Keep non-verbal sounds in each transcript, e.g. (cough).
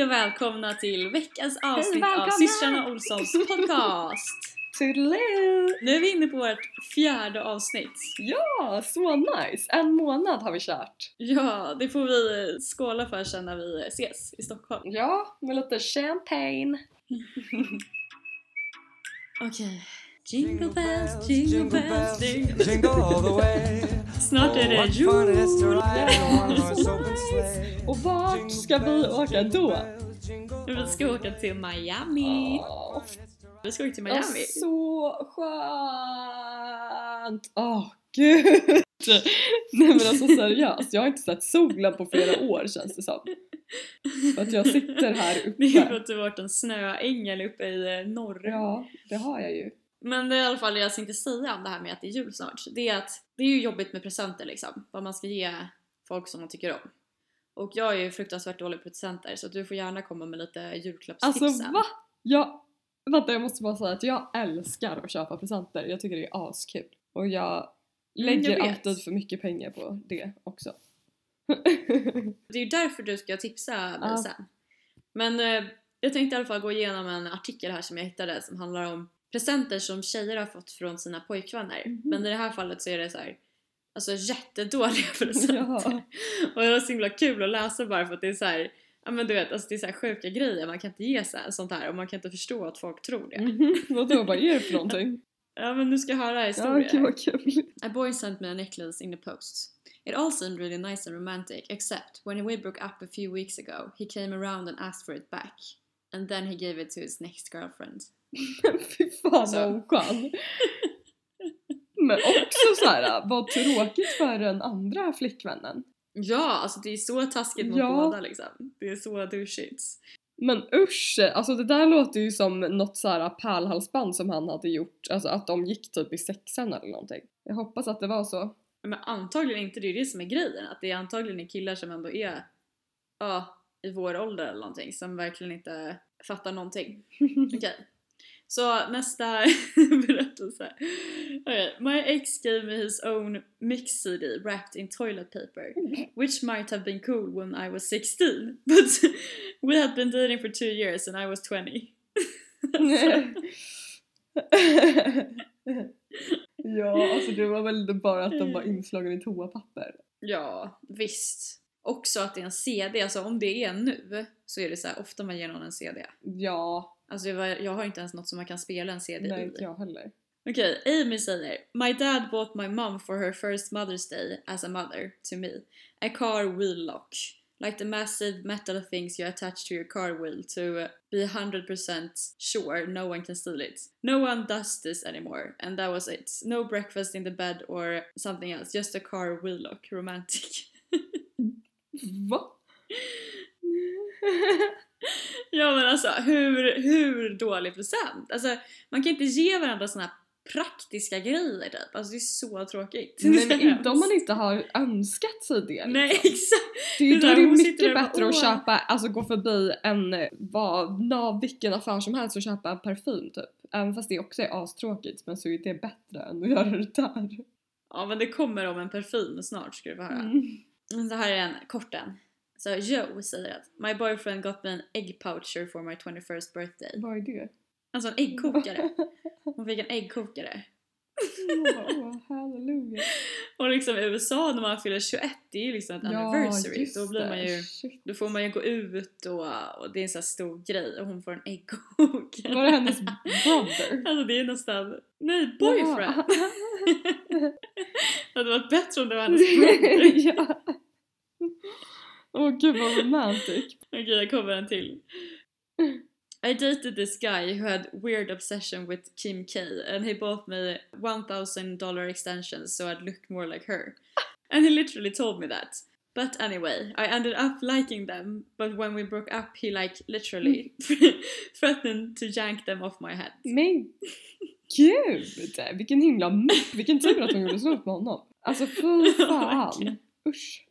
Hej och välkomna till veckans avsnitt av välkomna! systrarna Olssons podcast! (laughs) Toodaloo! Nu är vi inne på vårt fjärde avsnitt. Ja, så nice! En månad har vi kört. Ja, det får vi skåla för sen när vi ses i Stockholm. Ja, med lite champagne. (laughs) Okej. Jingle bells, jingle bells, jingle bells. jingle all the way. Snart är det jul! Och vart ska vi åka då? Vi ska åka till Miami. Åh, Vi ska åka till Miami. Miami. så skönt! Åh gud! Nej men alltså seriöst, jag har inte sett solen på flera år känns det som. För att jag sitter här (laughs) Det är för uppe. att du har varit en snöängel uppe i eh, norr. Ja, det har jag ju. Men det är i alla fall det jag tänkte säga om det här med att det är jul snart. Det är att det är ju jobbigt med presenter liksom. Vad man ska ge folk som man tycker om. Och jag är ju fruktansvärt dålig på presenter så du får gärna komma med lite julklappstips Alltså sen. va? Jag, vänta jag måste bara säga att jag älskar att köpa presenter. Jag tycker det är askul. Och jag lägger jag alltid för mycket pengar på det också. (laughs) Det är ju därför du ska tipsa mig Ja. sen. Men eh, jag tänkte i alla fall gå igenom en artikel här som jag hittade som handlar om presenter som tjejer har fått från sina pojkvänner. Mhm. Men i det här fallet så är det så här, alltså jättedåliga (laughs) presenter. Ja. Och det var så himla kul att läsa bara för att det är så här, ja men du vet, alltså det är så här sjuka grejer, man kan inte ge så här, sånt här och man kan inte förstå att folk tror det. Mhm, Vadå, vad är det för någonting? (laughs) Ja men du ska höra Ja, historier. gud vad kul. A boy sent me a necklace in the post. It all seemed really nice and romantic, except when we broke up a few weeks ago, he came around and asked for it back. And then he gave it to his next girlfriend. (laughs) Fy fan Så. vad oskön. (laughs) Men också så här, vad tråkigt för den andra flickvännen. Ja, alltså det är så taskigt mot Ja. båda liksom. Det är så douchigt. Men usch, alltså det där låter ju som något så här pärlhalsband som han hade gjort, alltså att de gick typ i sexan eller någonting. Jag hoppas att det var så. Men antagligen inte, det är det som är grejen. Att det är antagligen är killar som ändå är, ja, i vår ålder eller någonting som verkligen inte fattar någonting. (laughs) Okej. Så nästa (laughs) berättelse. Okay. My ex gave me his own mix CD wrapped in toilet paper. Which might have been cool when I was 16. (laughs) But we had been dating for two years and I was 20. (laughs) ja, alltså det var väl bara att de var inslagen i toapapper. Ja, visst. Också att det är en CD, alltså om det är nu så är det så här, ofta man ger någon en CD. Ja, Alltså jag, var- jag har inte ens något som man kan spela en CD nej i. inte jag heller. Okej, Amy säger My dad bought my mom for her first Mother's Day as a mother to me. A car wheel lock. Like the massive metal things you attach to your car wheel to be 100% sure no one can steal it. No one does this anymore, and that was it. No breakfast in the bed or something else, just a car wheel lock. Romantic. (laughs) Va? (laughs) (laughs) ja men alltså hur, hur dålig present? Alltså man kan inte ge varandra såna här praktiska grejer typ. Alltså det är så tråkigt. (laughs) Men inte om man inte har önskat sig det. Nej liksom. (laughs) exakt! Det är ju Det då där, det är mycket och bara, bättre att köpa, alltså gå förbi en, vad, na, vilken affär som helst och köpa en parfym typ. Även fast det också är astråkigt men så är det bättre än att göra det där. Ja men det kommer om en parfym snart ska du få höra. Mm. Så här är en kort en. Så Joe säger att My boyfriend got me an egg poucher for my 21st birthday. Vad är det? Alltså en äggkokare. Hon fick en äggkokare. Åh, halleluja. Och liksom i USA när man fyller 21, det är ju liksom ett anniversary. just Då blir man ju Shit. Då får man ju gå ut och, och det är en sån här stor grej och hon får en äggkokare. Var det hennes brother? (laughs) Alltså det är nästan, nej boyfriend! Ja. (laughs) Det hade varit bättre om det var hennes (laughs) brother. ja. Åh gud vad romantic. Okej, jag kommer en till. (laughs) I dated this guy who had weird obsession with Kim K and he bought me $1000 extensions so I'd look more like her. (laughs) And he literally told me that. But anyway, I ended up liking them, but when we broke up he like literally mm. (laughs) threatened to yank them off my head. Men gud! Eh, vilken himla! Vilken tur att hon gjorde slut med honom. Alltså fy fan. Usch.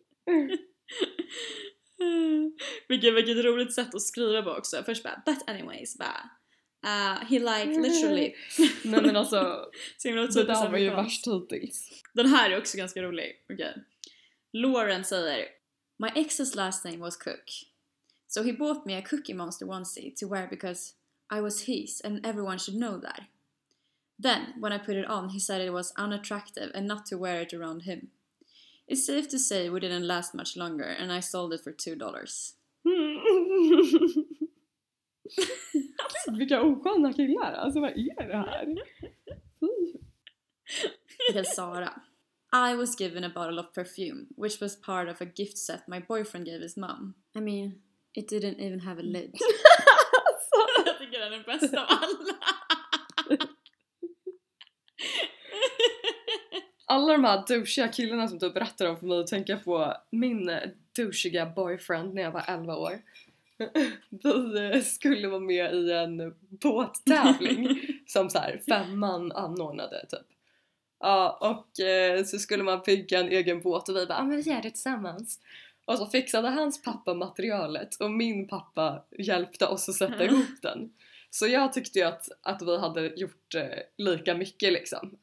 (laughs) vilket, vilket roligt sätt att skriva på också. Först bara but anyways bara uh, he like literally (laughs) Nej men alltså, (laughs) så himla det där var ju värst hittills. Den här är också ganska rolig. Okej. Lauren säger My ex's last name was Cook. So he bought me a Cookie Monster onesie to wear because I was his and everyone should know that. Then, when I put it on, he said it was unattractive and not to wear it around him. It's safe to say we didn't last much longer and I sold it for two dollars. (laughs) Vilka osköna killar, alltså vad är det här? (laughs) Because Sara. I was given a bottle of perfume, which was part of a gift set my boyfriend gave his mom. I mean, it didn't even have a lid. (laughs) Jag tycker den är bäst av alla. Alla de här douchiga killarna som du berättar om för mig tänker jag på min douchiga boyfriend när jag var 11 år. (laughs) Vi eh, skulle vara med i en båttävling (laughs) som så här femman anordnade typ. Ja, och eh, så skulle man bygga en egen båt och vi bara ah, men vi gör det tillsammans. Och så fixade hans pappa materialet och min pappa hjälpte oss att sätta Mm. ihop den. Så jag tyckte ju att, att vi hade gjort eh, lika mycket liksom.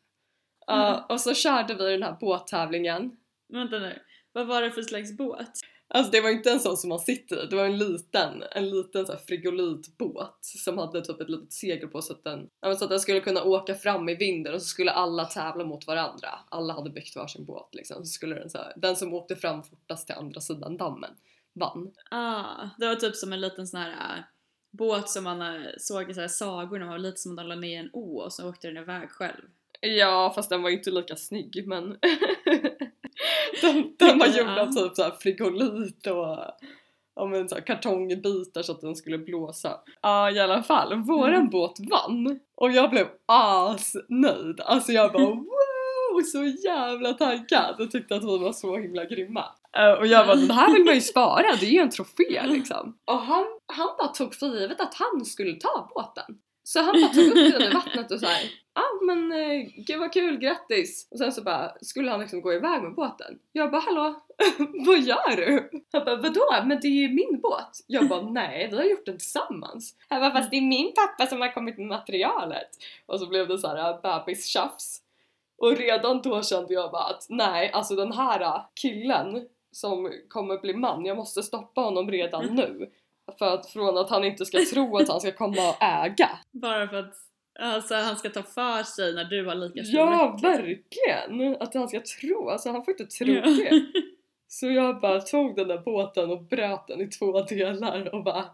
Mm. och så körde vi den här båttävlingen. Vänta nu, vad var det för slags båt? Alltså det var inte en sån som man sitter i, det var en liten, en liten så här frigolitbåt som hade typ ett litet segel på så att, den, så att den skulle kunna åka fram i vinden och så skulle alla tävla mot varandra. Alla hade byggt varsin båt liksom. Så skulle den, så här, den som åkte fram fortast till andra sidan dammen vann. Ah, det var typ som en liten sån här äh, båt som man äh, såg i så här sagor när man var som de la ner en å och så åkte den iväg själv. Ja fast den var inte lika snygg men den, den var gjord av typ så här frigolit och så här kartongbitar så att den skulle blåsa. Ja i alla fall, våran Mm. båt vann och jag blev asnöjd. Alltså jag bara (laughs) wow, så jävla taggad och tyckte att vi var så himla grymma. Eh, och jag bara den här vill man ju spara, det är ju en trofé (laughs) liksom. Och han, han bara tog för givet att han skulle ta båten. Så han bara tog upp den i (laughs) vattnet och så här. Ja ah, men eh, gud vad kul, grattis! Och sen så bara skulle han liksom gå iväg med båten. Jag bara hallå, (laughs) vad gör du? Han bara vadå? Men det är ju min båt. Jag bara nej, vi har gjort den tillsammans. Han bara fast det är min pappa som har kommit med materialet. Och så blev det så här bebistjafs. Och redan då kände jag bara att nej, alltså den här killen som kommer bli man, jag måste stoppa honom redan nu. För att från att han inte ska tro att han ska komma och äga. Bara för att alltså, han ska ta för sig när du har lika stor Ja, makt. verkligen! Att han ska tro, alltså han får inte tro Ja. det. (laughs) Så jag bara tog den där båten och bröt den i två delar och bara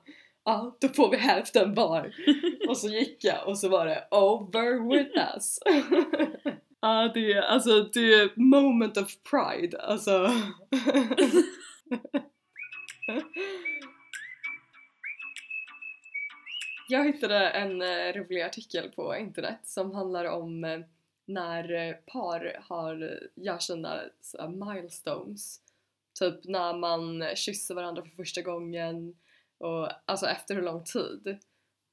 ja, då får vi hälften var. och så gick jag och så var det over with us. (laughs) Ja, det är alltså det är moment of pride, alltså. (laughs) Jag hittade en eh, rolig artikel på internet som handlar om eh, när eh, par har, gör sina milestones. Typ när man kysser varandra för första gången och alltså efter hur lång tid.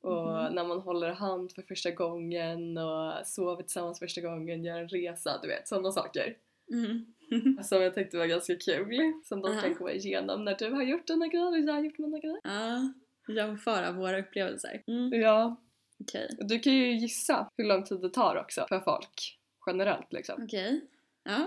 Och Mhm. när man håller hand för första gången och sover tillsammans första gången, gör en resa, du vet sådana saker. Mm. (laughs) Som jag tyckte var ganska kul. Som de Aha. kan gå igenom när du har gjort dina grejer och jag har gjort mina grejer. Ja, jämföra våra upplevelser. Mm. Ja, Okej. du kan ju gissa hur lång tid det tar också för folk. Generellt liksom. Okej. Ja.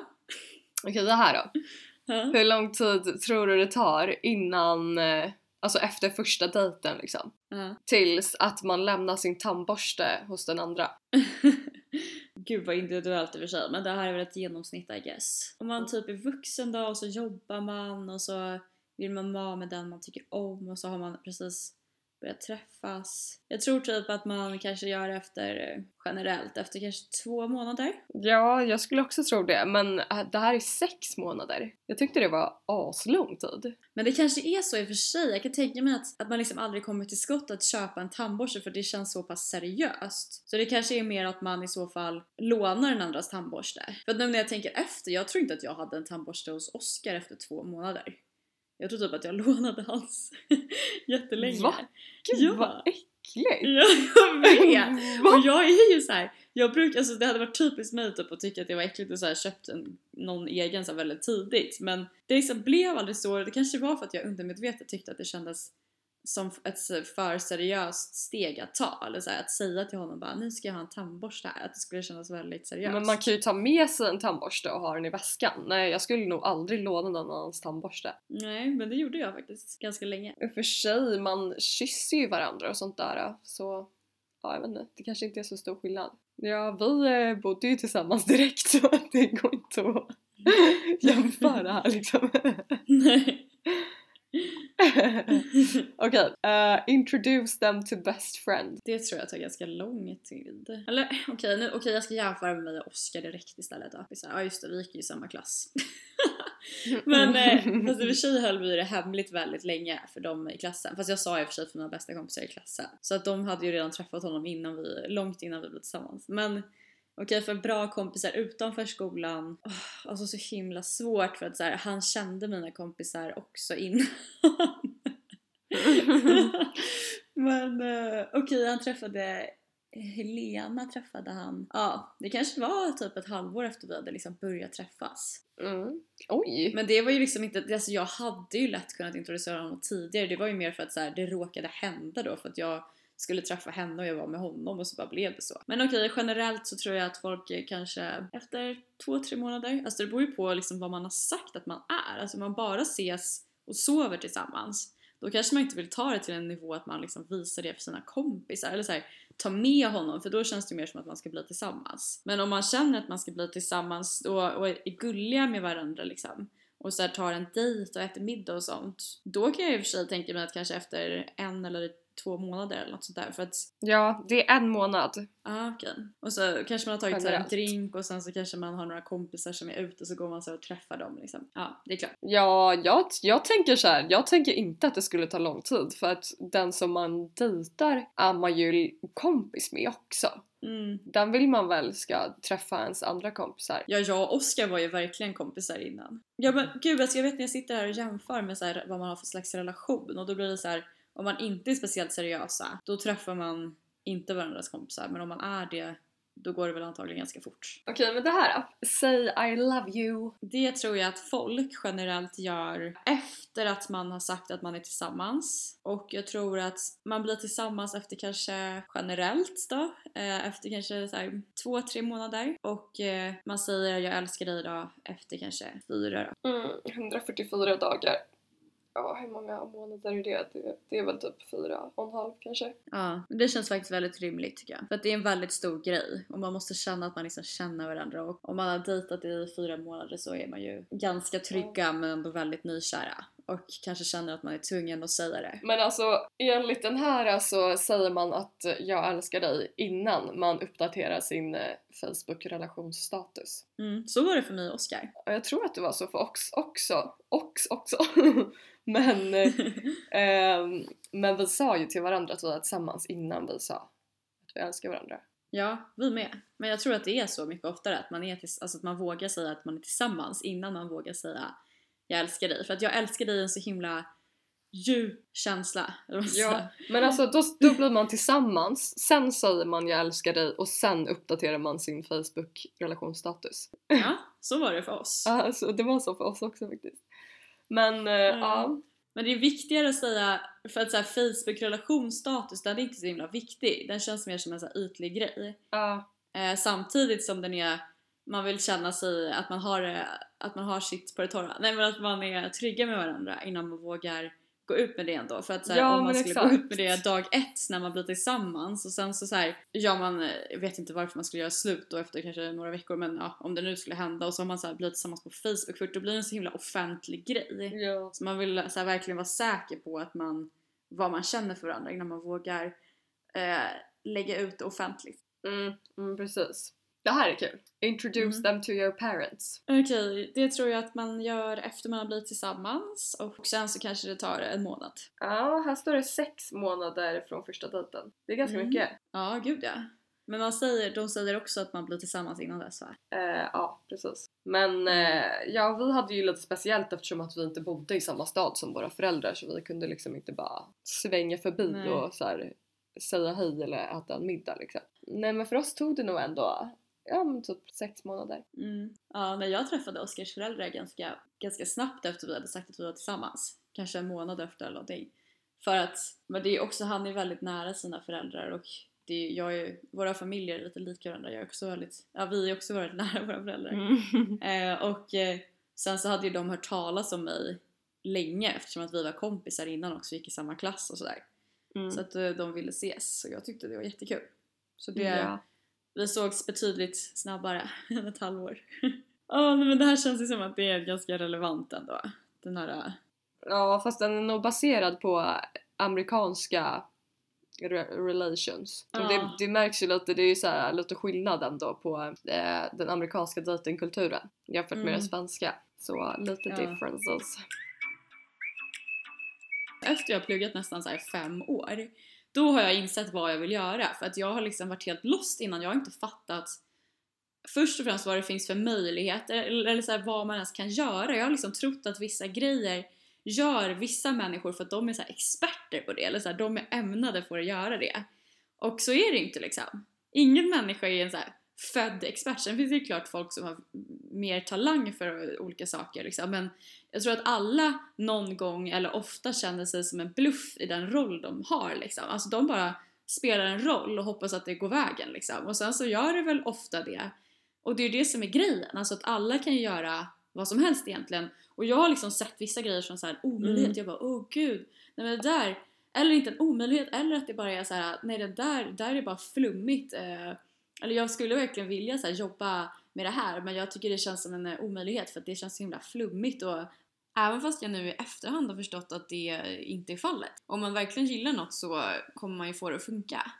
Okej, det här då. (laughs) Ja. Hur lång tid tror du det tar innan, eh, alltså efter första dejten liksom? Ja. Tills att man lämnar sin tandborste hos den andra. (laughs) Gud vad individuellt i och för sig, men det här är väl ett genomsnitt I guess. Om man typ är vuxen då och så jobbar man och så vill man vara med den man tycker om och så har man precis börjat träffas. Jag tror typ att man kanske gör det efter, eh, generellt, efter kanske två månader. Ja, jag skulle också tro det, men äh, det här är sex månader. Jag tyckte det var aslång tid. Men det kanske är så i och för sig. Jag kan tänka mig att, att man liksom aldrig kommer till skott att köpa en tandborste för det känns så pass seriöst. Så det kanske är mer att man i så fall lånar den andras tandborste. För att nu när jag tänker efter, jag tror inte att jag hade en tandborste hos Oscar efter två månader. Jag tror typ att jag (laughs) lånade hans (laughs) jättelänge. Va? Gud Ja. vad äckligt! Ja, jag vet! (laughs) Va? Och jag är ju så här, jag brukar, alltså det hade varit typiskt mig typ att tycka att det var äckligt att så här, köpt en, någon egen så här, väldigt tidigt men det liksom blev aldrig så, det kanske var för att jag undermedvetet tyckte att det kändes som ett för seriöst steg att ta. Eller så här, att säga till honom bara nu ska jag ha en tandborste här. Att det skulle kännas väldigt seriöst. Men man kan ju ta med sig en tandborste och ha den i väskan. Nej, jag skulle nog aldrig låna någon annans tandborste. Nej, men det gjorde jag faktiskt ganska länge. I och för sig, man kysser ju varandra och sånt där. Så ja, jag vet inte. Det kanske inte är så stor skillnad. Ja, vi eh, bodde ju tillsammans direkt så (laughs) det går inte att jämföra här liksom. (laughs) Nej. (laughs) Okej, eh, introduce them to best friend. Det tror jag tar ganska lång tid. Eller (laughs) okej, nu, okej jag ska jämföra med mig och Oskar direkt istället då. Ja just det, vi gick ju i samma klass. (laughs) Men eh, fast i och för sig höll vi det hemligt väldigt länge för dem i klassen. Fast jag sa i och för sig för mina bästa kompisar i klassen. Så att de hade ju redan träffat honom innan vi, långt innan vi blev tillsammans. Men okej, för bra kompisar utanför skolan, åh, alltså så himla svårt för att så här, han kände mina kompisar också innan. (laughs) Men eh, okej, han träffade Helena träffade han, ja det kanske var typ ett halvår efter vi hade liksom börjat träffas. Mm. Oj! Men det var ju liksom inte, alltså jag hade ju lätt kunnat introducera honom tidigare, det var ju mer för att så här, det råkade hända då för att jag skulle träffa henne och jag var med honom och så bara blev det så. Men okej, generellt så tror jag att folk kanske efter två, tre månader, alltså det beror ju på liksom vad man har sagt att man är. Alltså om man bara ses och sover tillsammans, då kanske man inte vill ta det till en nivå att man liksom visar det för sina kompisar eller så här, ta med honom för då känns det mer som att man ska bli tillsammans. Men om man känner att man ska bli tillsammans och, och är gulliga med varandra liksom och så här, tar en dejt och äter middag och sånt, då kan jag i och för sig tänka mig att kanske efter en eller två månader eller något sånt där för att Ja, det är en månad. Ah, okej. Och så kanske man har tagit här en drink och sen så kanske man har några kompisar som är ute och så går man så och träffar dem liksom. Ja, det är klart. Ja, jag, jag tänker så här. jag tänker inte att det skulle ta lång tid för att den som man dejtar är man ju kompis med också. Mm. Den vill man väl ska träffa ens andra kompisar. Ja, jag och Oskar var ju verkligen kompisar innan. Ja men gud alltså jag vet när jag sitter här och jämför med så här, vad man har för slags relation och då blir det så här om man inte är speciellt seriösa då träffar man inte varandras kompisar men om man är det då går det väl antagligen ganska fort. Okej, men det här då? Say I love you. Det tror jag att folk generellt gör efter att man har sagt att man är tillsammans. Och jag tror att man blir tillsammans efter kanske generellt då, eh, efter kanske så här två, tre månader. Och eh, man säger jag älskar dig då efter kanske fyra då. Mm, 144 dagar. Ja, hur många månader är det? det? Det är väl typ fyra och en halv kanske. Ja, det känns faktiskt väldigt rimligt tycker jag. För att det är en väldigt stor grej och man måste känna att man liksom känner varandra och om man har dejtat i fyra månader så är man ju ganska trygga men ändå väldigt nykära. Och kanske känner att man är tvungen att säga det. Men alltså enligt den här så säger man att jag älskar dig innan man uppdaterar sin eh, Facebook-relationsstatus. Mm, så var det för mig och Oscar. Jag tror att det var så för Ox också. Ox också. (laughs) men, (laughs) eh, ehm, men vi sa ju till varandra att vi var tillsammans innan vi sa att vi älskar varandra. Ja, vi med. Men jag tror att det är så mycket oftare att man, är tills- alltså att man vågar säga att man är tillsammans innan man vågar säga jag älskar dig. För att jag älskar dig är en så himla djup känsla. Ja, men alltså då, då blir man tillsammans, sen säger man jag älskar dig och sen uppdaterar man sin Facebook-relationsstatus. ja, så var det för oss. Ja, Alltså, det var så för oss också faktiskt. Men Mm. ja, Men det är viktigare att säga, för att så här, Facebook relationsstatus den är inte så himla viktig. Den känns mer som en så här, ytlig grej. ja, Eh, samtidigt som den är, man vill känna sig att man har, att man har sitt på det torra. Nej men att man är trygga med varandra innan man vågar gå ut med det ändå. För att så här, Ja, om man skulle gå exakt. ut med det dag ett när man blir tillsammans och sen så, så här, gör man, vet inte varför man skulle göra slut då efter kanske några veckor men ja, om det nu skulle hända och så har man så här, blivit tillsammans på Facebook för då blir det en så himla offentlig grej. ja. Så man vill så här, verkligen vara säker på att man, vad man känner för varandra innan man vågar eh, lägga ut det offentligt. Mm, mm, precis. Det här är kul. Introduce Mm. them to your parents. Okej, det tror jag att man gör efter man har blivit tillsammans och sen så kanske det tar en månad. Ja, här står det sex månader från första dejten. Det är ganska Mm. mycket. Ja, gud ja. Men man säger, de säger också att man blir tillsammans innan dess va? Eh, ja, precis. Men eh, ja, vi hade ju lite speciellt eftersom att vi inte bodde i samma stad som våra föräldrar så vi kunde liksom inte bara svänga förbi Nej. och så här, säga hej eller äta en middag liksom. Nej men för oss tog det nog ändå, ja men typ sex månader. Mm. Ja, när jag träffade Oskars föräldrar ganska, ganska snabbt efter vi hade sagt att vi var tillsammans. Kanske en månad efter eller någonting. För att, men det är också, han är väldigt nära sina föräldrar och det är, jag är, våra familjer är lite lika varandra. Jag är också väldigt, ja vi är också väldigt (laughs) nära våra föräldrar. Mm. (laughs) Eh, och eh, sen så hade ju de hört talas om mig länge eftersom att vi var kompisar innan också, gick i samma klass och sådär. Mm. Så att eh, de ville ses och jag tyckte det var jättekul. Så det, ja. Vi sågs betydligt snabbare (laughs) än ett halvår. Ja nej, men det här känns ju som att det är ganska relevant ändå. Den här... eh, ja, fast den är nog baserad på amerikanska re- relations. Ja. Det, det märks ju lite, det är ju så här, lite skillnad ändå på eh, den amerikanska datingkulturen jämfört med Mm. den svenska. Så lite Ja. differences. Efter jag har pluggat nästan så fem år, då har jag insett vad jag vill göra. För att jag har liksom varit helt lost innan, jag har inte fattat först och främst vad det finns för möjligheter eller så här, vad man ens kan göra. Jag har liksom trott att vissa grejer gör vissa människor för att de är så här experter på det eller så här, de är ämnade för att göra det. Och så är det inte liksom. Ingen människa är en så här född expert. Sen finns det ju klart folk som har mer talang för olika saker liksom. men jag tror att alla någon gång eller ofta känner sig som en bluff i den roll de har liksom. Alltså de bara spelar en roll och hoppas att det går vägen liksom. Och sen så gör det väl ofta det. Och det är ju det som är grejen, alltså att alla kan ju göra vad som helst egentligen. Och jag har liksom sett vissa grejer som så här omöjlighet, Mm. jag bara åh gud, nej men det där, eller inte en omöjlighet, eller att det bara är så här, nej det där, där är bara flummigt. Eh, eller jag skulle verkligen vilja så här, jobba med det här men jag tycker det känns som en eh, omöjlighet för att det känns så himla flummigt och Även fast jag nu i efterhand har förstått att det inte är fallet. Om man verkligen gillar något så kommer man ju få det att funka.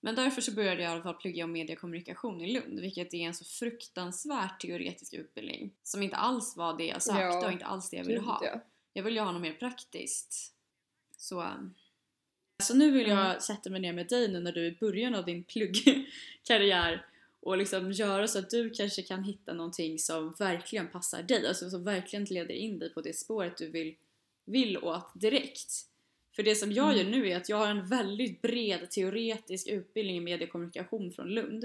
Men därför så började jag i alla fall plugga om mediekommunikation i Lund, vilket är en så fruktansvärt teoretisk utbildning som inte alls var det jag sökte Ja, och inte alls det jag ville ha. ja. Jag vill ju ha något mer praktiskt. Så, um, så nu vill jag Mm. sätta mig ner med dig nu när du är i början av din pluggkarriär och liksom göra så att du kanske kan hitta någonting som verkligen passar dig, alltså som verkligen leder in dig på det spåret du vill, vill åt direkt. För det som jag Mm. gör nu är att jag har en väldigt bred teoretisk utbildning i mediekommunikation från Lund.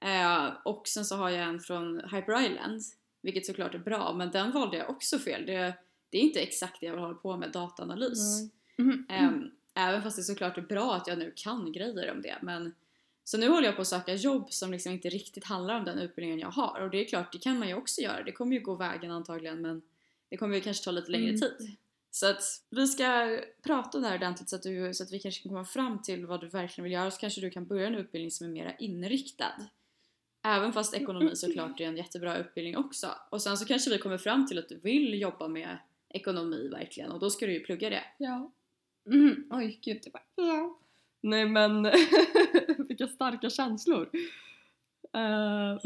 Eh, och sen så har jag en från Hyper Island, vilket såklart är bra, men den valde jag också fel. Det, det är inte exakt det jag vill hålla på med, dataanalys. Nej. Mhm. Ehm, även fast det såklart är bra att jag nu kan grejer om det. Men, så nu håller jag på att söka jobb som liksom inte riktigt handlar om den utbildningen jag har. Och det är klart, det kan man ju också göra. Det kommer ju gå vägen antagligen men det kommer ju kanske ta lite längre Mm. tid. Så att vi ska prata om det här ordentligt så att, du, så att vi kanske kan komma fram till vad du verkligen vill göra. Så kanske du kan börja en utbildning som är mera inriktad. Även fast ekonomi såklart är en jättebra utbildning också. Och sen så kanske vi kommer fram till att du vill jobba med ekonomi verkligen och då ska du ju plugga det. Ja. Mm. Oj, gud. Det bara, ja. Nej men, (laughs) vilka starka känslor. Uh,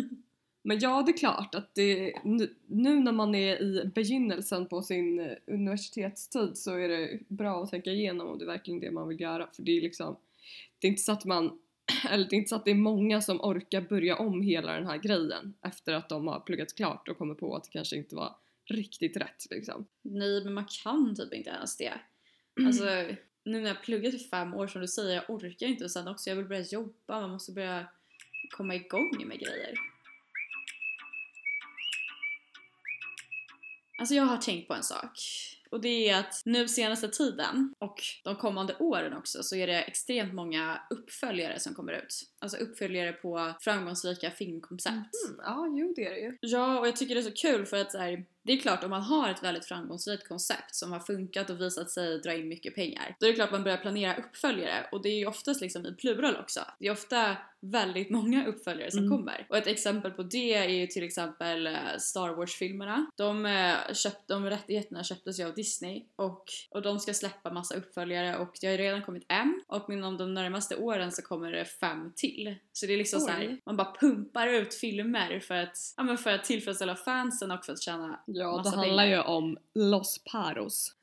men ja, det är klart att det, nu, nu när man är i begynnelsen på sin universitetstid så är det bra att tänka igenom om det är verkligen det man vill göra. För det är liksom, det är inte så att man, (clears throat) eller det är inte så att det är många som orkar börja om hela den här grejen efter att de har pluggat klart och kommer på att det kanske inte var riktigt rätt liksom. Nej, men man kan typ inte ens det. Alltså, nu när jag pluggat i fem år som du säger, jag orkar inte och sen också jag vill börja jobba, man måste börja komma igång med grejer. Alltså jag har tänkt på en sak. Och det är att nu senaste tiden och de kommande åren också så är det extremt många uppföljare som kommer ut. Alltså uppföljare på framgångsrika filmkoncept. Mm, ja, jo det är det ju. Ja, och jag tycker det är så kul för att så här, det är klart om man har ett väldigt framgångsrikt koncept som har funkat och visat sig dra in mycket pengar, då är det klart man börjar planera uppföljare och det är ju oftast liksom i plural också. Det är ofta väldigt många uppföljare som Mm. kommer. Och ett exempel på det är ju till exempel eh, Star Wars-filmerna. De, eh, köpt, de rättigheterna köptes ju av Disney och, och de ska släppa massa uppföljare och det har ju redan kommit en och inom de närmaste åren så kommer det fem till. Så det är liksom så här, Oj. man bara pumpar ut filmer för att, ja, men för att tillfredsställa fansen och för att tjäna Ja, Massa det handlar pengar. ju om Los Paros. (laughs) (laughs)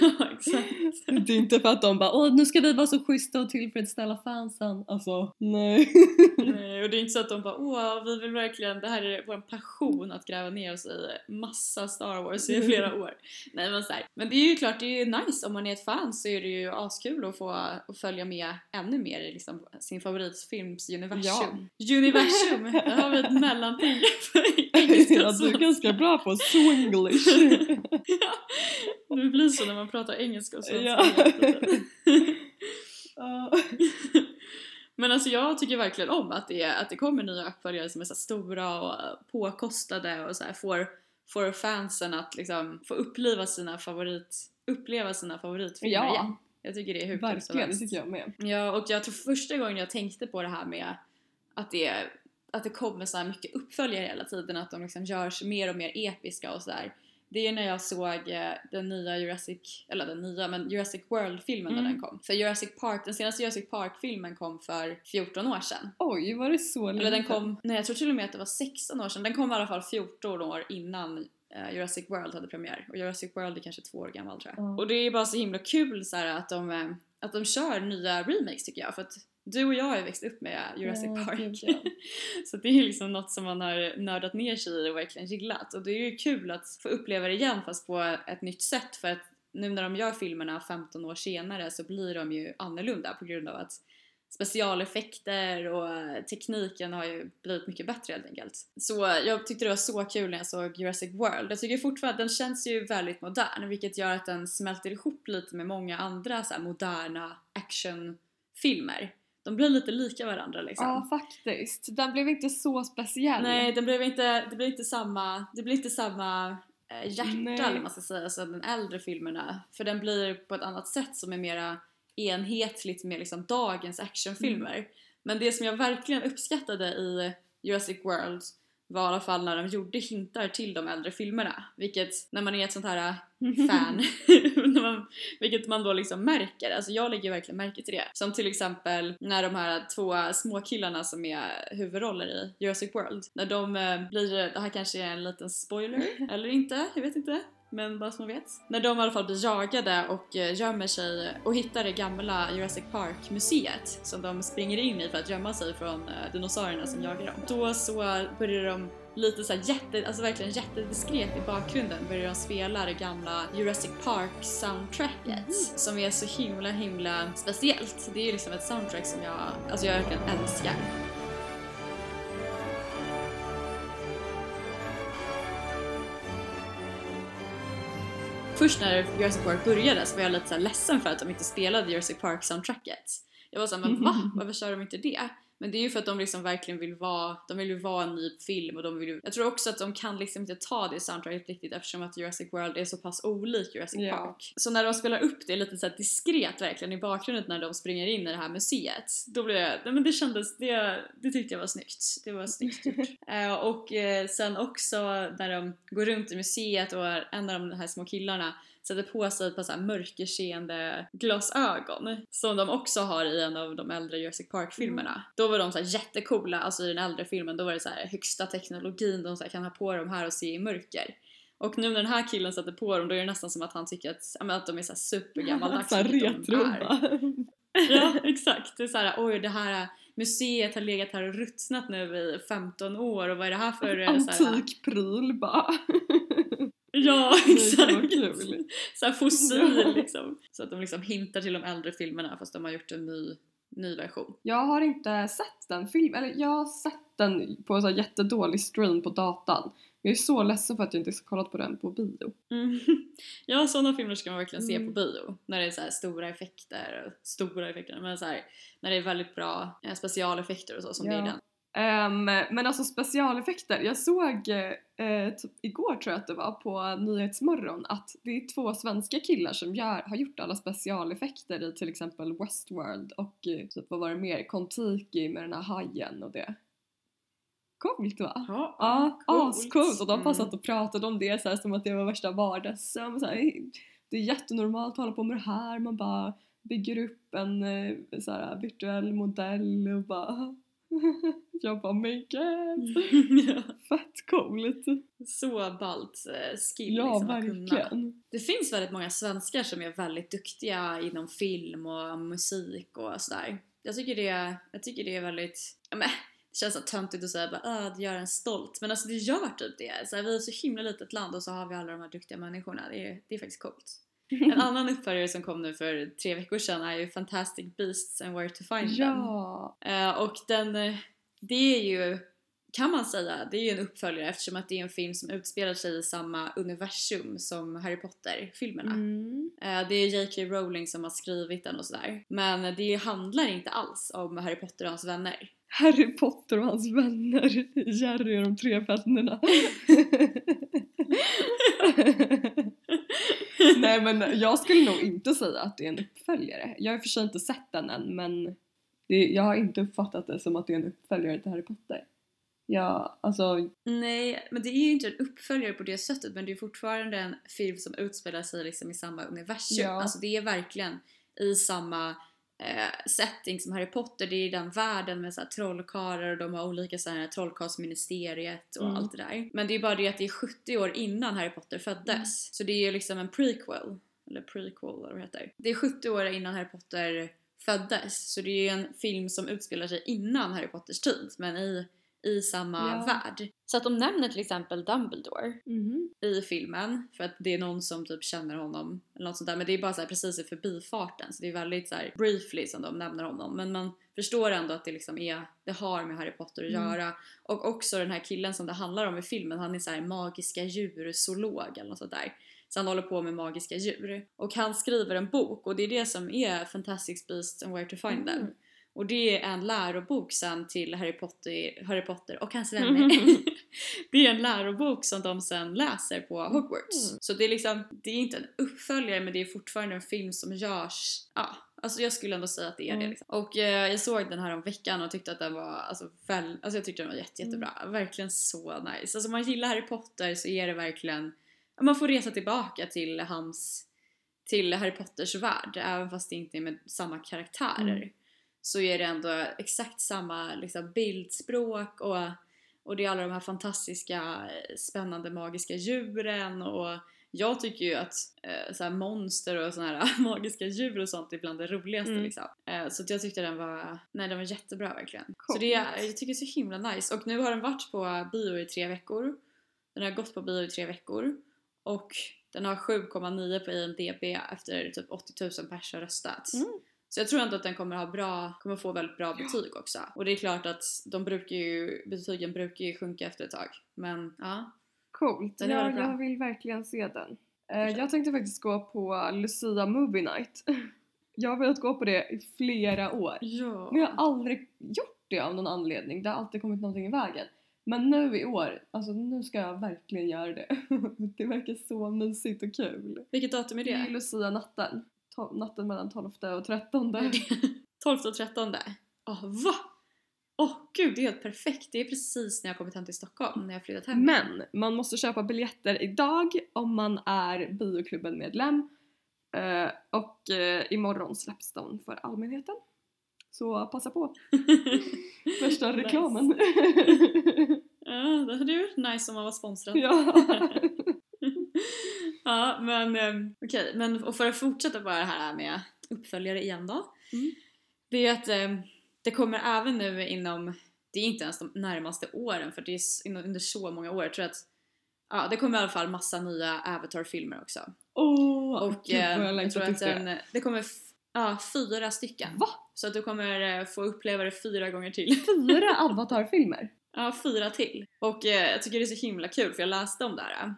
ja, exakt. det är inte för att de bara åh nu ska vi vara så schyssta och tillfredsställa fansen. Alltså, nej. Nej, och det är inte så att de bara åh, vi vill verkligen, det här är vår passion att gräva ner oss i massa Star Wars i (laughs) flera år. Nej men så här. men det är ju klart, det är ju nice om man är ett fan så är det ju askul att få att följa med ännu mer i liksom sin favoritfilms universum. Universum! (laughs) Där har vi ett mellanting (laughs) ja, du är ganska bra på swinglish. Ja. Det blir så när man pratar engelska och svenska Ja. Men alltså jag tycker verkligen om att det, att det kommer nya uppföljare som är så stora och påkostade och så här får, får fansen att liksom få uppleva sina favorit, uppleva sina favoritfilmer Ja. igen. Jag tycker det är hur Verkligen, det tycker jag med. Ja, och jag tror första gången jag tänkte på det här med att det, att det kommer så här mycket uppföljare hela tiden, att de liksom görs mer och mer episka och sådär. Det är när jag såg eh, den nya Jurassic, eller den nya, men Jurassic World-filmen när Mm. den kom. För Jurassic Park, den senaste Jurassic Park-filmen kom för 14 år sedan. Oj, var det så Eller den länge kom, nej jag tror till och med att det var 16 år sedan. Den kom i alla fall 14 år innan eh, Jurassic World hade premiär. Och Jurassic World är kanske två år gammal tror jag. Ja. Och det är bara så himla kul så här, att, de, eh, att de kör nya remakes tycker jag. För att du och jag har ju växt upp med Jurassic Park. ja. (laughs) så det är liksom något som man har nördat ner sig i och verkligen gillat. Och det är ju kul att få uppleva det igen fast på ett nytt sätt. För att nu när de gör filmerna 15 år senare så blir de ju annorlunda på grund av att specialeffekter och tekniken har ju blivit mycket bättre helt enkelt. Så jag tyckte det var så kul när jag såg Jurassic World. Jag tycker fortfarande att den känns ju väldigt modern vilket gör att den smälter ihop lite med många andra så moderna actionfilmer. De blir lite lika varandra liksom. Ja, faktiskt. Den blev inte så speciell. Nej, den blev inte, det blir inte samma, det blir inte samma eh, hjärta Nej. eller man ska säga som den äldre filmerna. För den blir på ett annat sätt som är mera enhetligt med liksom dagens actionfilmer. Mm. Men det som jag verkligen uppskattade i Jurassic World var i alla fall när de gjorde hintar till de äldre filmerna. Vilket, när man är ett sånt här fan, när (laughs) (laughs) (laughs) man, vilket man då liksom märker. Alltså jag lägger verkligen märke till det. Som till exempel när de här två småkillarna som är huvudroller i Jurassic World, när de eh, blir, det här kanske är en liten spoiler, (laughs) eller inte, jag vet inte. Men bara så man vet. När de i alla fall blir jagade och eh, gömmer sig och hittar det gamla Jurassic Park museet som de springer in i för att gömma sig från eh, dinosaurierna som jagar dem. Då så börjar de lite så här jätte, alltså verkligen jättediskret i bakgrunden börjar de spela det gamla Jurassic Park soundtracket som är så himla himla speciellt. Det är ju liksom ett soundtrack som jag, alltså jag verkligen älskar. Först när Jurassic Park började så var jag lite så ledsen för att de inte spelade Jurassic Park soundtracket. Jag var såhär, men va? (laughs) Varför kör de inte det? Men det är ju för att de liksom verkligen vill vara, de vill ju vara en ny film och de vill ju, jag tror också att de kan liksom inte ta det soundtracket riktigt eftersom att Jurassic World är så pass olik Jurassic Ja. Park. Så när de spelar upp det lite så här diskret verkligen i bakgrunden när de springer in i det här museet, då blev jag, nej men det kändes, det, det tyckte jag var snyggt. Det var snyggt gjort. (laughs) Eh, och eh, sen också när de går runt i museet och en av de här små killarna sätter på sig ett par så här mörkerseende glasögon som de också har i en av de äldre Jurassic Park-filmerna. Då var de så här jättecoola, alltså i den äldre filmen då var det så här högsta teknologin, de så här kan ha på dem här och se i mörker. Och nu när den här killen sätter på dem då är det nästan som att han tycker att, ja, att de är så här supergammaldags. (laughs) De retro. (laughs) Ja, exakt. Det är såhär, oj det här museet har legat här och ruttnat nu i 15 år och vad är det här för... eh, Antik pryl bara. (laughs) Ja, (laughs) exakt! Såhär fossil Ja. liksom. Så att de liksom hintar till de äldre filmerna fast de har gjort en ny, ny version. Jag har inte sett den filmen, eller jag har sett den på en så här jättedålig stream på datan. Jag är så ledsen för att jag inte har kollat på den på bio. Mm. (laughs) Ja, sådana filmer ska man verkligen se Mm. på bio. När det är så stora effekter, stora effekter, men så här, när det är väldigt bra eh, specialeffekter och så som det är Ja. den. Ehm, men alltså specialeffekter, jag såg typ igår tror jag att det var på Nyhetsmorgon att det är två svenska killar som gör, har gjort alla specialeffekter i till exempel Westworld och eh, typ vad var det mer, Kontiki med den här hajen och det. Coolt va? Ja, Ja, ascoolt! Och de bara Mm. satt och pratade om det så här, som att det var värsta här, det är jättenormalt att hålla på med det här. Man bara bygger upp en eh, så här, virtuell modell och bara... (laughs) Jag bara, my god! ja. Fett coolt! Så ballt eh, skill Ja, liksom att kunna. Det finns väldigt många svenskar som är väldigt duktiga inom film och musik och sådär. Jag tycker det, jag tycker det är väldigt, ja, men, det känns så töntigt att säga bara ah, det gör en stolt. Men alltså det gör typ det. Så här, vi är så himla litet land och så har vi alla de här duktiga människorna. Det är, det är faktiskt coolt. En (laughs) annan uppföljare som kom nu för tre veckor sedan är ju Fantastic Beasts and Where to Find Them. Ja! Eh, och den, eh, det är ju kan man säga, det är ju en uppföljare eftersom att det är en film som utspelar sig i samma universum som Harry Potter-filmerna. Mm. Eh, Det är J.K. Rowling som har skrivit den och sådär. Men det handlar inte alls om Harry Potter och hans vänner. Harry Potter och hans vänner, Jerry och de tre vännerna. (laughs) (laughs) (laughs) Nej men jag skulle nog inte säga att det är en uppföljare. Jag har i och för sig inte sett den än men det, jag har inte uppfattat det som att det är en uppföljare till Harry Potter. Ja, alltså Nej, men det är ju inte en uppföljare på det sättet men det är fortfarande en film som utspelar sig liksom i samma universum. Ja. Alltså det är verkligen i samma eh, setting som Harry Potter. Det är den världen med så här trollkarlar och de har olika så här trollkarlsministeriet och Mm. allt det där. Men det är bara det att det är 70 år innan Harry Potter föddes. Mm. Så det är ju liksom en prequel. Eller prequel eller vad det heter. Det är 70 år innan Harry Potter föddes. Så det är ju en film som utspelar sig innan Harry Potters tid. Men i, i samma Ja. värld. Så att de nämner till exempel Dumbledore mhm. i filmen för att det är någon som typ känner honom eller något sånt där men det är bara så här precis i förbifarten så det är väldigt så briefly som de nämner honom men man förstår ändå att det liksom är, det har med Harry Potter att Mm. göra och också den här killen som det handlar om i filmen han är så här magiska djur-zoolog eller något sånt där så han håller på med magiska djur och han skriver en bok och det är det som är Fantastic Beasts and Where to Find Them Mm. Och det är en lärobok sen till Harry Potter, Harry Potter och hans vänner. Mm. (laughs) det är en lärobok som de sen läser på Hogwarts. Mm. Så det är liksom, det är inte en uppföljare men det är fortfarande en film som görs, ja, alltså jag skulle ändå säga att det är det Mm. liksom. Och eh, jag såg den här om veckan och tyckte att den var, alltså, väl, alltså jag tyckte den var jätte, jättebra. Mm. Verkligen så nice. Alltså om man gillar Harry Potter så är det verkligen, man får resa tillbaka till hans, till Harry Potters värld även fast det inte är med samma karaktärer Mm. Så är det ändå exakt samma liksom, bildspråk och, och det är alla de här fantastiska spännande magiska djuren och jag tycker ju att eh, så monster och såna här (laughs) magiska djur och sånt är bland det roligaste Mm. liksom. Eh, så jag tyckte den var, nej den var jättebra verkligen. Så Coolt. det är, jag tycker det är så himla nice och nu har den varit på bio i tre veckor. Den har gått på bio i tre veckor och den har 7,9 på IMDB efter typ 80 000 pers har röstat. Mm. Så jag tror ändå att den kommer ha bra, kommer få väldigt bra betyg också. Och det är klart att de brukar ju, betygen brukar ju sjunka efter ett tag. Men ja. Coolt. Den är Ja, jag vill verkligen se den. Eh, jag tänkte faktiskt gå på Lucia Movie Night. (laughs) Jag har velat gå på det i flera år. Ja. Men jag har aldrig gjort det av någon anledning. Det har alltid kommit någonting i vägen. Men nu i år, alltså nu ska jag verkligen göra det. (laughs) Det verkar så mysigt och kul. Vilket datum är Det är det? Lucia-natten. Natten mellan 12 och 13. 12 (laughs) och 13. Åh, va? Åh gud, det är helt perfekt. Det är precis när jag kommit hem till Stockholm, när jag flyttat hem. Men man måste köpa biljetter idag om man är bioklubben-medlem. Eh, och eh, imorgon släpps de för allmänheten. Så passa på! (laughs) Värsta reklamen! (laughs) Ja, det hade ju varit nice om man var sponsrad. ja. Ja, men um, okej, men och för att fortsätta bara det här med uppföljare igen då. Mm. Det är att ehm, det kommer även nu inom, det är inte ens de närmaste åren för det är inom- under så många år. Jag tror att ja, det kommer i alla fall massa nya Avatar-filmer också. Åh, Och gud eh, jag jag tror att det. den, det kommer ja, fyra stycken. Va? Så att du kommer eh, få uppleva det fyra gånger till. (laughs) Fyra Avatar-filmer? Ja, fyra till. Och eh, jag tycker det är så himla kul för jag läste om det här.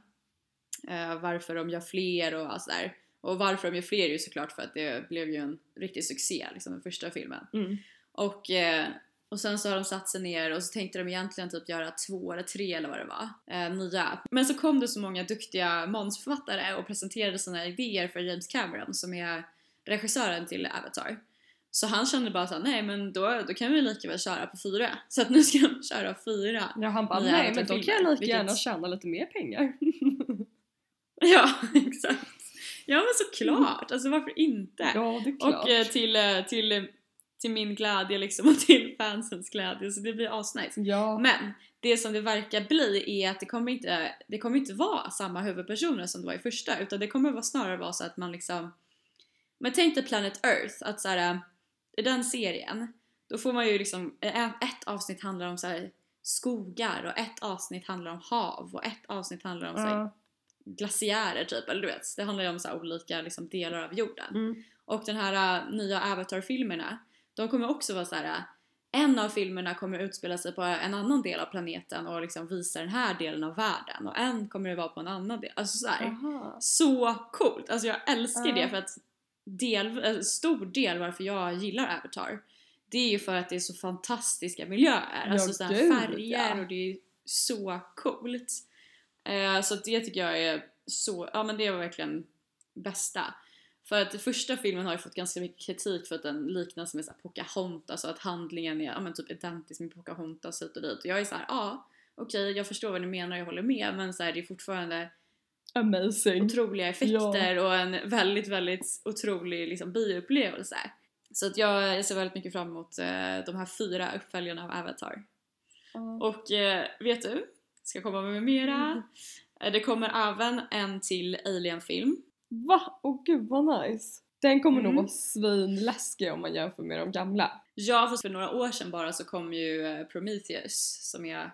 Eh, varför de gör fler och allt sådär. Och varför de gör fler är ju såklart för att det blev ju en riktig succé, liksom den första filmen. Mm. Och, eh, och sen så har de satt sig ner och så tänkte de egentligen typ göra två eller tre eller vad det var, eh, nya. Men så kom det så många duktiga manusförfattare och presenterade sina idéer för James Cameron som är regissören till Avatar. Så han kände bara såhär, nej men då, då kan vi lika väl köra på fyra. (laughs) Så att nu ska de köra fyra. Ja, han bara nej men då kan jag lika gärna vilket- tjäna lite mer pengar. (laughs) (laughs) Ja, exakt. Ja men såklart, alltså varför inte? ja det är klart. och eh, till, eh, till, eh, till min glädje liksom och till fansens glädje så det blir asnice. ja. Men det som det verkar bli är att det kommer inte, det kommer inte vara samma huvudpersoner som det var i första utan det kommer vara snarare vara så att man liksom Men tänk dig Planet Earth, att så här, i den serien då får man ju liksom, eh, ett avsnitt handlar om så här, skogar och ett avsnitt handlar om hav och ett avsnitt handlar om så. Glaciärer typ, eller du vet, det handlar ju om så olika liksom, delar av jorden. Mm. Och den här äh, nya Avatar-filmerna, de kommer också vara så här. äh, en av filmerna kommer utspela sig på en annan del av planeten och liksom visa den här delen av världen och en kommer det vara på en annan del. Alltså så här, Aha. Så coolt! Alltså jag älskar Ja. det för att del, en stor del varför jag gillar Avatar det är ju för att det är så fantastiska miljöer. Ja, alltså så här gud, färger ja. och det är så coolt. Eh, så det tycker jag är så, ja men det var verkligen bästa. För att första filmen har ju fått ganska mycket kritik för att den liknas med så här Pocahontas och att handlingen är ja, men typ identisk med Pocahontas hit och dit. Och jag är så här, ja okej jag förstår vad ni menar, jag håller med men så här, det är fortfarande Amazing. otroliga effekter och en väldigt, väldigt otrolig liksom, bioupplevelse. Så att jag, jag ser väldigt mycket fram emot eh, de här fyra uppföljarna av Avatar. Ja. Och eh, vet du? Ska komma med mera. Mm. Eh, Det kommer även en till Alien-film. Va? Åh gud vad nice. Den kommer nog Mm. vara svinläskig om man jämför med de gamla. Ja, fast för några år sedan bara så kom ju eh, Prometheus som är,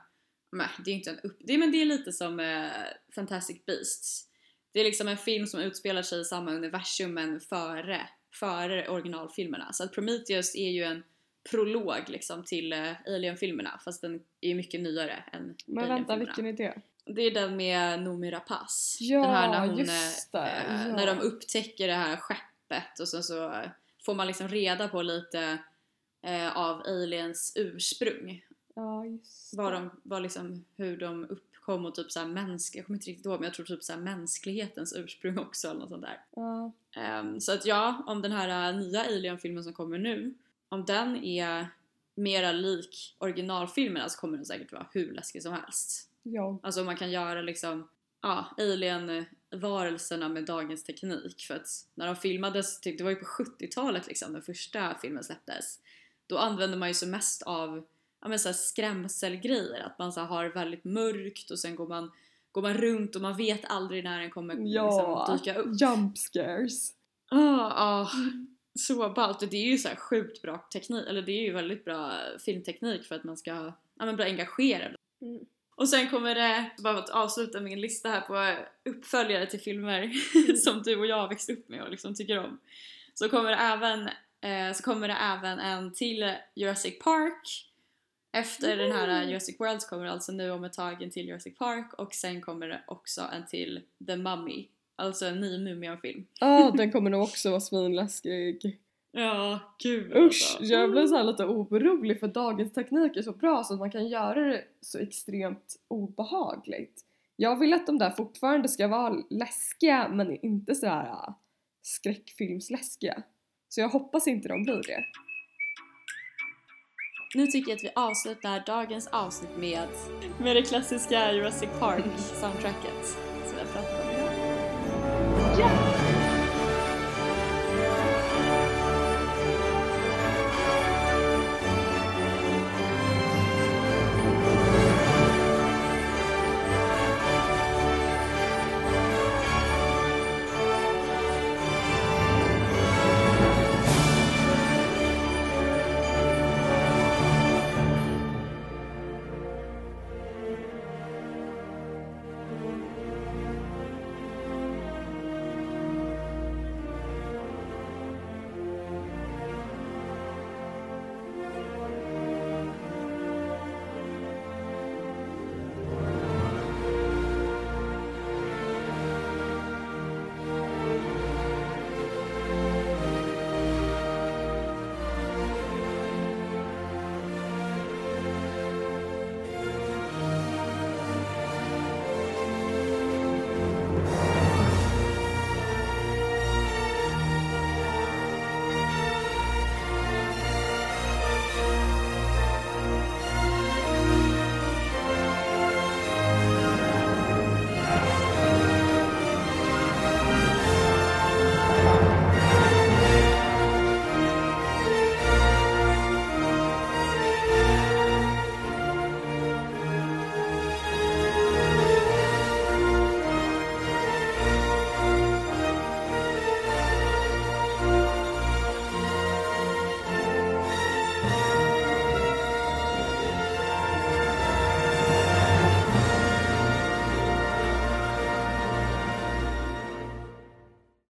men det är inte en upp, det är, men det är lite som eh, Fantastic Beasts. Det är liksom en film som utspelar sig i samma universum men före, före originalfilmerna. Så att Prometheus är ju en prolog liksom till eh, Alien-filmerna fast den är mycket nyare än Men vänta, vilken är det? Det är den med Noomi Rapace. Ja, den här när hon, just det, eh, ja. När de upptäcker det här skeppet och sen så eh, får man liksom reda på lite eh, av aliens ursprung. Ja, just det. de, vad liksom, hur de uppkom och typ såhär mänsk, jag kommer inte riktigt ihåg men jag tror typ såhär mänsklighetens ursprung också eller något sånt där. Ja. Ehm, så att ja, om den här eh, nya Alien-filmen som kommer nu, om den är mera lik originalfilmerna så kommer den säkert vara hur läskig som helst. Ja. Alltså man kan göra liksom, ja, alien-varelserna med dagens teknik. För att när de filmades, typ, det var ju på 70-talet liksom den första filmen släpptes. Då använde man ju så mest av ja, men så här skrämselgrejer. Att man så har väldigt mörkt och sen går man, går man runt och man vet aldrig när den kommer Ja. liksom, dyka upp. Jump scares. Ah, ah, så ballt. Och det är ju så här sjukt bra teknik, eller det är ju väldigt bra filmteknik för att man ska ja, men bli engagerad. Mm. Och sen kommer det, bara att avsluta min lista här på uppföljare till filmer (laughs) som du och jag har växt upp med och liksom tycker om. Så kommer det även, eh, så kommer det även en till Jurassic Park. Efter den här Mm. Jurassic World kommer det alltså nu om ett tag en till Jurassic Park och sen kommer det också en till The Mummy. Alltså en ny Mumien-film. Ja, den kommer nog också vara svinläskig. Ja, gud Usch, alltså. jag blir så lite orolig för dagens teknik är så bra så att man kan göra det så extremt obehagligt. Jag vill att de där fortfarande ska vara läskiga men inte så här äh, skräckfilmsläskiga. Så jag hoppas inte de blir det. Nu tycker jag att vi avslutar dagens avsnitt med, med det klassiska Jurassic Park (laughs) Yes.